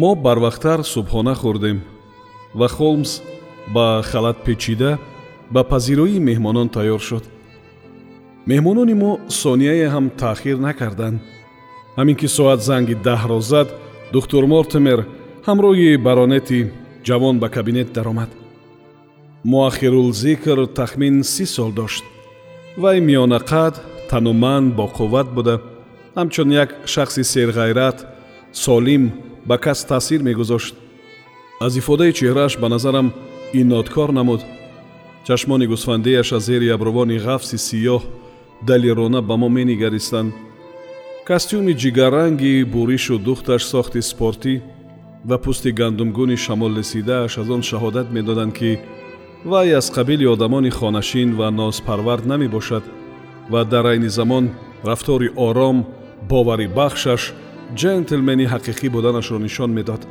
мо барвақттар субҳона хӯрдем ва холмс ба халат печида ба пазироии меҳмонон тайёр шуд. Меҳмонони мо сонияе ҳам таъхир накарданд. Ҳамин ки соат занги даҳро зад духтур мортимер ҳамроҳи баронети ҷавон ба кабинет даромад. Муахирулзикр тахмин си сол дошт вай миёнақад тануманд боқувват буда. Ҳамчун як шахси серғайрат солим ба кас таъсир мегузошт. Аз ифодаи чеҳрааш ба назарам инодкор намуд. Чашмони гусфандеяш аз зери абрувони ғафси сиёҳ далерона ба мо менигаристанд. Костюми ҷигарранги буришу духташ сохти спортӣ ва пӯсти гандумгуни шамолрасидааш аз он шаҳодат медоданд ки вай аз қабили одамони хонашин ва нозпарвард намебошад ва дар айни замон рафтори ором боварӣ бахшаш ҷентлмени ҳақиқӣ буданашро нишон медод.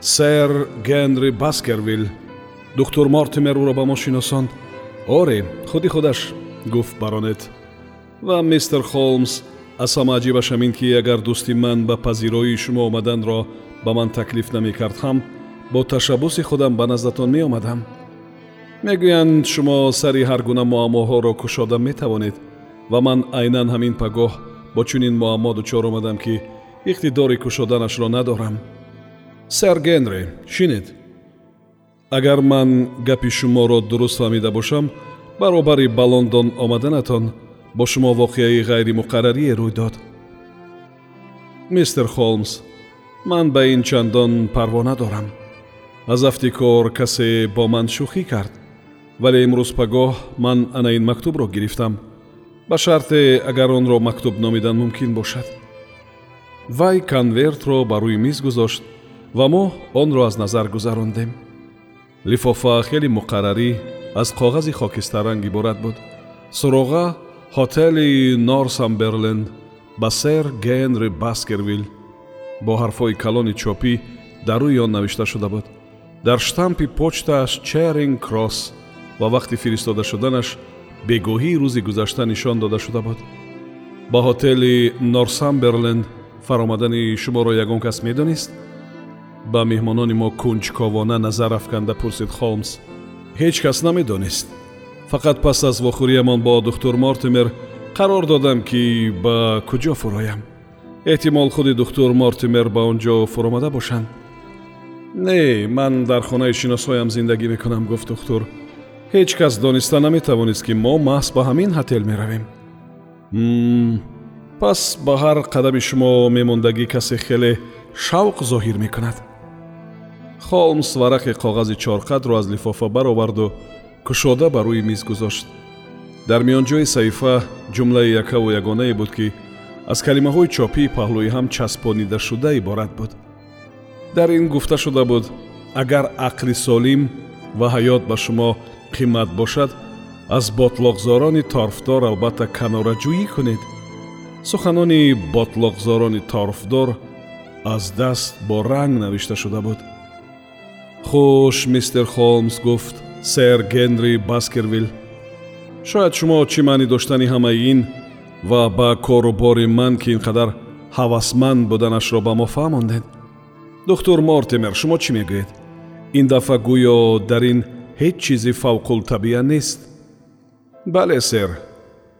Сэр генри баскервилл духтур мортимер ӯро ба мо шиносонд оре худи худаш гуфт баронет. Ва мистер холмс аз ҳама аҷибаш ҳамин ки агар дӯсти ман ба пазироии шумо омаданро ба ман таклиф намекард ҳам бо ташаббуси худам ба наздатон меомадам. Мегӯянд шумо сари ҳар гуна муаммоҳоро кушода метавонед ва ман айнан ҳамин пагоҳ бо чунин муаммо дучор омадам ки иқтидори кушоданашро надорам. Сэр генри шинед. Агар ман гапи шуморо дуруст фаҳмида бошам баробари ба лондон омаданатон бо шумо воқеаи ғайримуқаррарие рӯй дод. Мистер холмс ман ба ин чандон парво надорам. Аз афти кор касе бо ман шӯхӣ кард вале имрӯз пагоҳ ман ана ин мактубро гирифтам. Ба шарте агар онро мактуб номидан мумкин бошад вай конвертро ба рӯи миз гузошт ва мо онро аз назар гузарондем. Лифофа хеле муқаррарӣ аз коғази хокистарранг иборат буд. Суроға ҳотели норсамберленд ба сэр генри баскервилл бо ҳарфҳои калони чопӣ дар рӯи он навишта шуда буд. Дар штампи почтааш черинг кросс ва вақти фиристода шуданаш бегоҳии рӯзи гузашта нишон дода шуда буд. Ба ҳотели норсамберленд фаромадани шуморо ягон кас медонист ба меҳмонони мо кунҷковона назар афканда пурсид холмс ҳеҷ кас намедонист фақат пас аз вохӯриямон бо духтур мортимер қарор додам ки ба куҷо фуроям эҳтимол худи духтур мортимер ба он ҷо фуромада бошанд не ман дар хонаи шиносҳоям зиндагӣ мекунам гуфт духтур ҳеҷ кас дониста наметавонист ки мо маҳз ба ҳамин ҳотел меравем пас ба ҳар қадами шумо мемондагӣ касе хеле шавқ зоҳир мекунад. Холмс варақи коғази чорқадро аз лифофа бароварду кушода ба рӯи миз гузошт. Дар миёнҷои саҳифа ҷумлаи якаву ягонае буд ки аз калимаҳои чопии паҳлӯи ҳам часпонидашуда иборат буд. Дар ин гуфта шуда буд агар ақли солим ва ҳаёт ба шумо қимат бошад аз ботлоқзорони торфдор албатта канораҷӯӣ кунед суханони ботлоқзорони торфдор аз даст бо ранг навишта шуда буд. Хуш мистер холмс гуфт сэр генри баскервилл. Шояд шумо чӣ маъни доштани ҳамаи ин ва ба кору бори ман ки ин қадар ҳавасманд буданашро ба мо фаҳмондед? Духтур мортимер шумо чӣ мегӯед? Ин дафъа гӯё дар ин ҳеҷ чизи фавқултабия нест? Бале сэр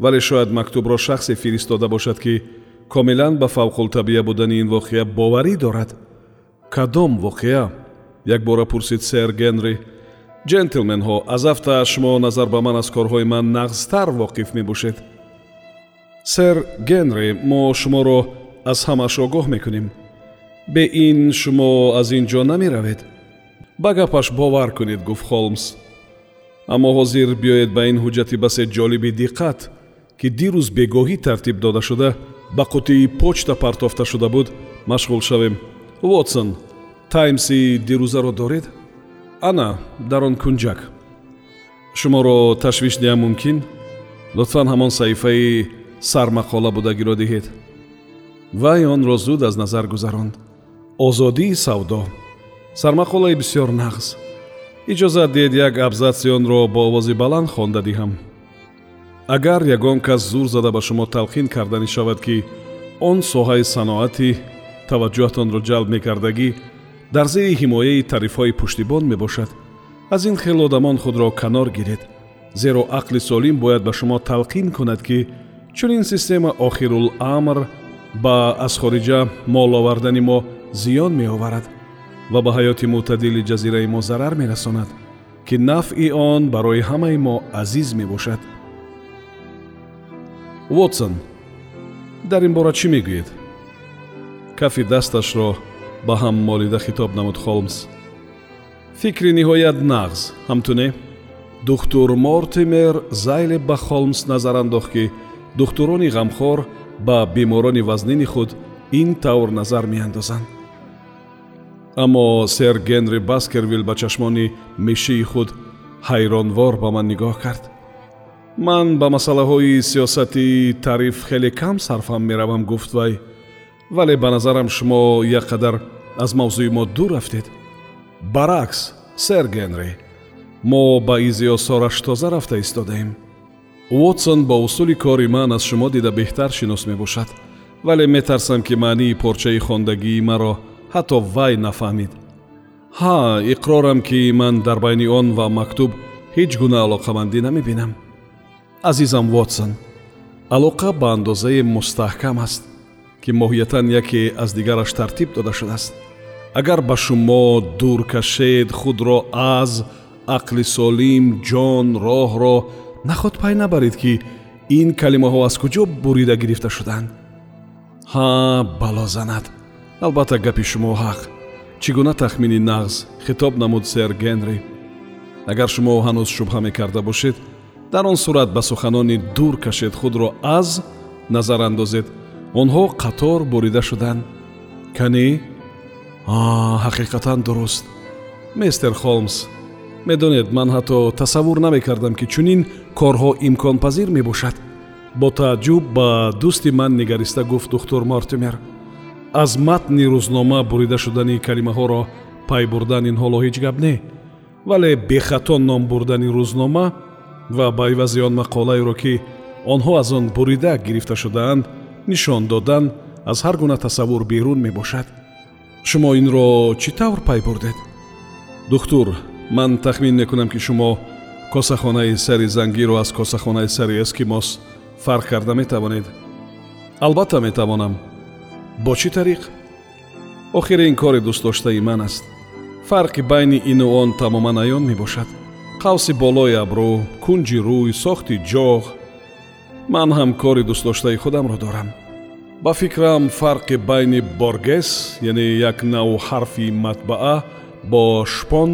вале шояд мактубро шахсе фиристода бошад ки комилан ба фавқултабия будани ин воқеа боварӣ дорад. Кадом воқеа? Якбора пурсид сэр генри. Ҷентлменҳо аз афта шумо назар ба ман аз корҳои ман нағзтар воқиф мебошед. Сэр генри мо шуморо аз ҳамаш огоҳ мекунем. Бе ин шумо аз ин ҷо намеравед. Ба гапаш бовар кунед гуфт холмс. Аммо ҳозир биёед ба ин ҳуҷҷати басе ҷолиби диққат ки дирӯз бегоҳӣ тартиб дода шуда ба қутии почта партофта шуда буд машғул шавем. Вотсон таймси дирӯзаро доред? Ана дар он кунҷак шуморо ташвиш диҳам мумкин? Лутфан ҳамон саҳифаи сармақола будагиро диҳед вай онро зуд аз назар гузаронд озодии савдо. Сармақолаи бисёр нағз. Иҷозат диҳед як абзатси онро бо овози баланд хонда диҳам агар ягон кас зур зада ба шумо талқин карданӣ шавад ки он соҳаи саноати таваҷҷӯҳатонро ҷалб мекардагӣ дар зери ҳимояи тарифҳои пуштибон мебошад. Аз ин хел одамон худро канор гиред зеро ақли солим бояд ба шумо талқин кунад ки чунин система охируламр ба аз хориҷа мол овардани мо зиён меоварад ва ба ҳаёти мӯътадили ҷазираи мо зарар мерасонад ки нафъи он барои ҳамаи мо азиз мебошад вотсон дар ин бора чӣ мегӯед? Кафи дасташро ба ҳам молида хитоб намуд холмс. Фикри ниҳоят нағз ҳамтуне духтур мортимер зайле ба холмс назар андохт ки духтурони ғамхор ба беморони вазнини худ ин тавр назар меандозанд. Аммо сэр генри баскервилл ба чашмони мешии худ ҳайронвор ба ман нигоҳ кард ман ба масъалаҳои сиёсати тариф хеле кам сарфам меравам гуфт вай. Вале ба назарам шумо як қадар аз мавзӯи мо дур рафтед. Баръакс сэр генри мо ба изи осораш тоза рафта истодаем. Вотсон ба усули кори ман аз шумо дида беҳтар шинос мебошад. Вале метарсам ки маънии порчаи хондагии маро ҳатто вай нафаҳмид. Ҳа иқрорам ки ман дар байни он ва мактуб ҳеҷ гуна алоқамандӣ намебинам азизам вотсон алоқа ба андозае мустаҳкам аст ки моҳиятан яке аз дигараш тартиб дода шудааст. Агар ба шумо дур кашед худро аз ақли солим ҷон роҳро наход пай набаред ки ин калимаҳо аз куҷо бурида гирифта шудаанд ҳа бало занад. Албатта гапи шумо ҳақ. Чӣ гуна тахмини нағз? Хитоб намуд сэр генри. Агар шумо ҳанӯз шубҳа мекарда бошед дар он сурат ба суханони дур кашед худро аз назар андозед. Онҳо қатор бурида шуданд. Канӣ ҳақиқатан дуруст. Мистер холмс медонед ман ҳатто тасаввур намекардам ки чунин корҳо имконпазир мебошад. Бо тааҷҷуб ба дӯсти ман нигариста гуфт духтур мортимер. Аз матни рӯзнома бурида шудани калимаҳоро пай бурдан ин ҳоло ҳеҷ гап не. Вале бехато ном бурдани рӯзнома ва ба ивази он мақолаеро ки онҳо аз он бурида гирифта шудаанд нишон додан аз ҳар гуна тасаввур берун мебошад. Шумо инро чӣ тавр пай бурдед? Духтур ман тахмин мекунам ки шумо косахонаи сари зангиро аз косахонаи сари эскимос фарқ карда метавонед. Албатта метавонам. Бо чӣ тариқ? Охир ин кори дӯстдоштаи ман аст. Фарқи байни ину он тамоман аён мебошад қавси болои абрӯ кунҷи рӯй сохти ҷоғ ман ҳам кори дӯстдоштаи худамро дорам. Ба фикрам фарқи байни боргес яъне як навъ ҳарфи матбаъа бо шпон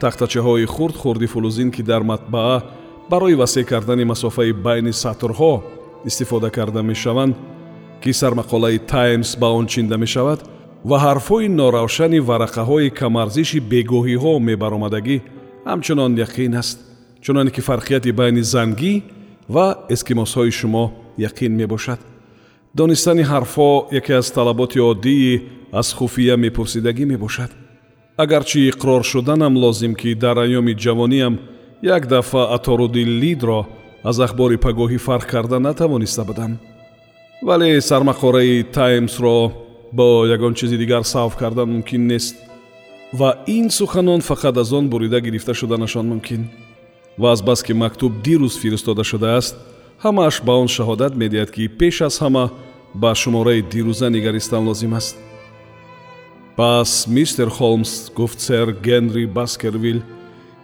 тахтачаҳои хурд хурди фулузин ки дар матбаъа барои васеъ кардани масофаи байни сатрҳо истифода карда мешаванд ки сармақолаи таймс ба он чинда мешавад ва ҳарфҳои норавшани варақаҳои камарзиши бегоҳиҳо мебаромадагӣ ҳамчунон яқин аст чуноне ки фарқияти байни зангӣ ва эскимосҳои шумо яқин мебошад. Донистани ҳарфҳо яке аз талаботи оддии аз хуфия мепурсидагӣ мебошад. Агарчи иқрор шуданам лозим ки дар айёми ҷавониам як дафъа аторуди лидро аз ахбори пагоҳӣ фарқ карда натавониста будам. Вале сармақораи таймсро бо ягон чизи дигар савф кардан мумкин нест ва ин суханон фақат аз он бурида гирифта шуданашон мумкин. Ва азбаски мактуб дирӯз фиристода шудааст ҳамааш ба он шаҳодат медиҳад ки пеш аз ҳама ба шумораи дирӯза нигаристан лозим аст. Пас мистер холмс гуфт сэр генри баскервилл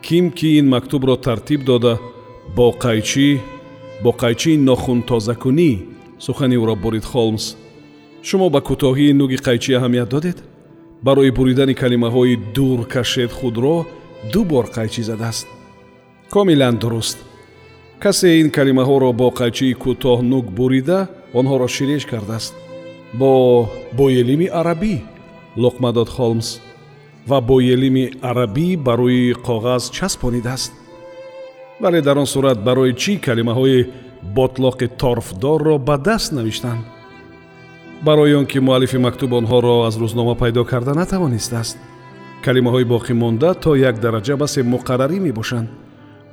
ким ки ин мактубро тартиб дода бо қайчӣ бо қайчии нохунтозакунӣ сухани ӯро бурид холмс шумо ба кӯтоҳии нуги қайчӣ аҳамият додед барои буридани калимаҳои дур кашед худро ду бор қайчӣ задааст. Комилан дуруст. Касе ин калимаҳоро бо қайчии кӯтоҳ нук бурида онҳоро ширеш кардааст. Бо боелими арабӣ луқма дод холмс ва боелими арабӣ ба рӯи коғаз часпонидааст. Вале дар он сурат барои чӣ калимаҳои ботлоқи торфдорро ба даст навиштанд барои он ки муаллифи мактуб онҳоро аз рӯзнома пайдо карда натавонистааст калимаҳои боқимонда то як дараҷа басе муқаррарӣ мебошанд.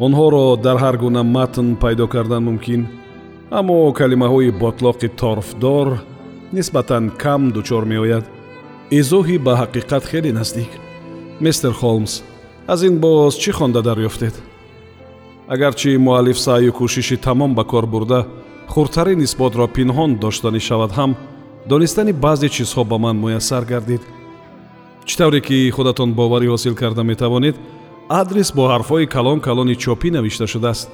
Онҳоро дар ҳар гуна матн пайдо кардан мумкин аммо калимаҳои ботлоқи торфдор нисбатан кам дучор меояд. Изоҳи ба ҳақиқат хеле наздик. Мистер холмс аз ин боз чӣ хонда дарёфтед? Агарчи муаллиф саъю кӯшиши тамом ба кор бурда хурдтарин исботро пинҳон доштанӣ шавад ҳам донистани баъзе чизҳо ба ман муяссар гардид. Чӣ тавре ки худатон боварӣ ҳосил карда метавонед адрес бо ҳарфҳои калон калони чопӣ навишта шудааст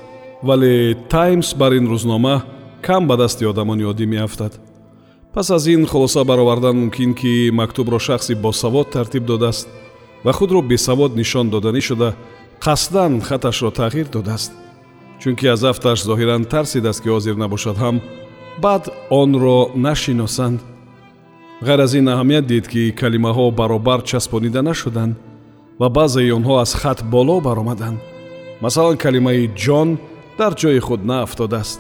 вале таймс бар ин рӯзнома кам ба дасти одамон ёдӣ меафтад. Пас аз ин хулоса баровардан мумкин ки мактубро шахси босавод тартиб додааст ва худро бесавод нишон доданӣ шуда қасдан хаташро тағйир додааст. Чунки аз афташ зоҳиран тарсидааст ки ҳозир набошад ҳам баъд онро нашиносанд. Ғайр аз ин аҳамият дид ки калимаҳо баробар часпонида нашуданд ва баъзеи онҳо аз хат боло баромаданд. Масалан калимаи ҷон дар ҷои худ наафтодааст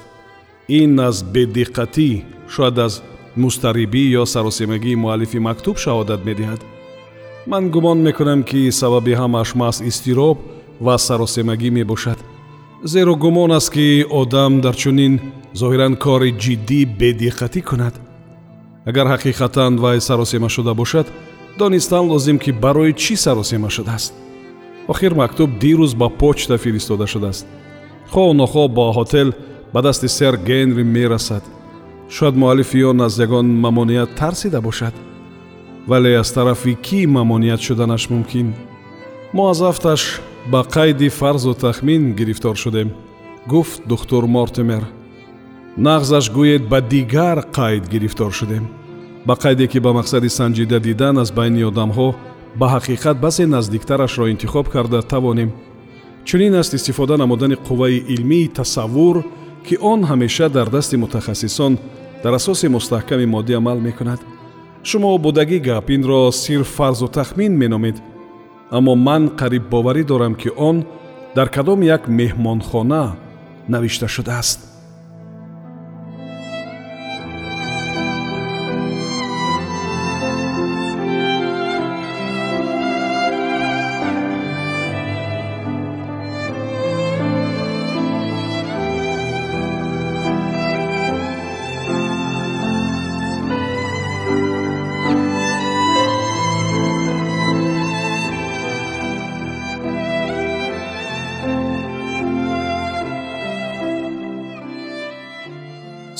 ин аз бедиққатӣ шояд аз мустарибӣ ё саросемагии муаллифи мактуб шаҳодат медиҳад. Ман гумон мекунам ки сабаби ҳамааш маҳз изтироб ва саросемагӣ мебошад. Зеро гумон аст ки одам дар чунин зоҳиран кори ҷиддӣ бедиққатӣ кунад. Агар ҳақиқатан вай саросема шуда бошад донистан лозим ки барои чӣ саросема шудааст? Охир мактуб дирӯз ба почта фиристода шудааст. Хоҳ нохоҳ ба ҳотел ба дасти сэр генри мерасад. Шояд муаллифи он аз ягон мамоният тарсида бошад. Вале аз тарафи кӣ мамоният шуданаш мумкин? Мо аз афташ ба қайди фарзу тахмин гирифтор шудем гуфт духтур мортимер нағзаш гӯед ба дигар қайд гирифтор шудем. Ба қайде ки ба мақсади санҷида дидан аз байни одамҳо ба ҳақиқат баъзе наздиктарашро интихоб карда тавонем. Чунин аст истифода намудани қувваи илмии тасаввур ки он ҳамеша дар дасти мутахассисон дар асоси мустаҳками моддӣ амал мекунад. Шумо будагӣ гап инро сирф фарзу тахмин меномед. Аммо ман қариббоварӣ дорам ки он дар кадом як меҳмонхона навишта шудааст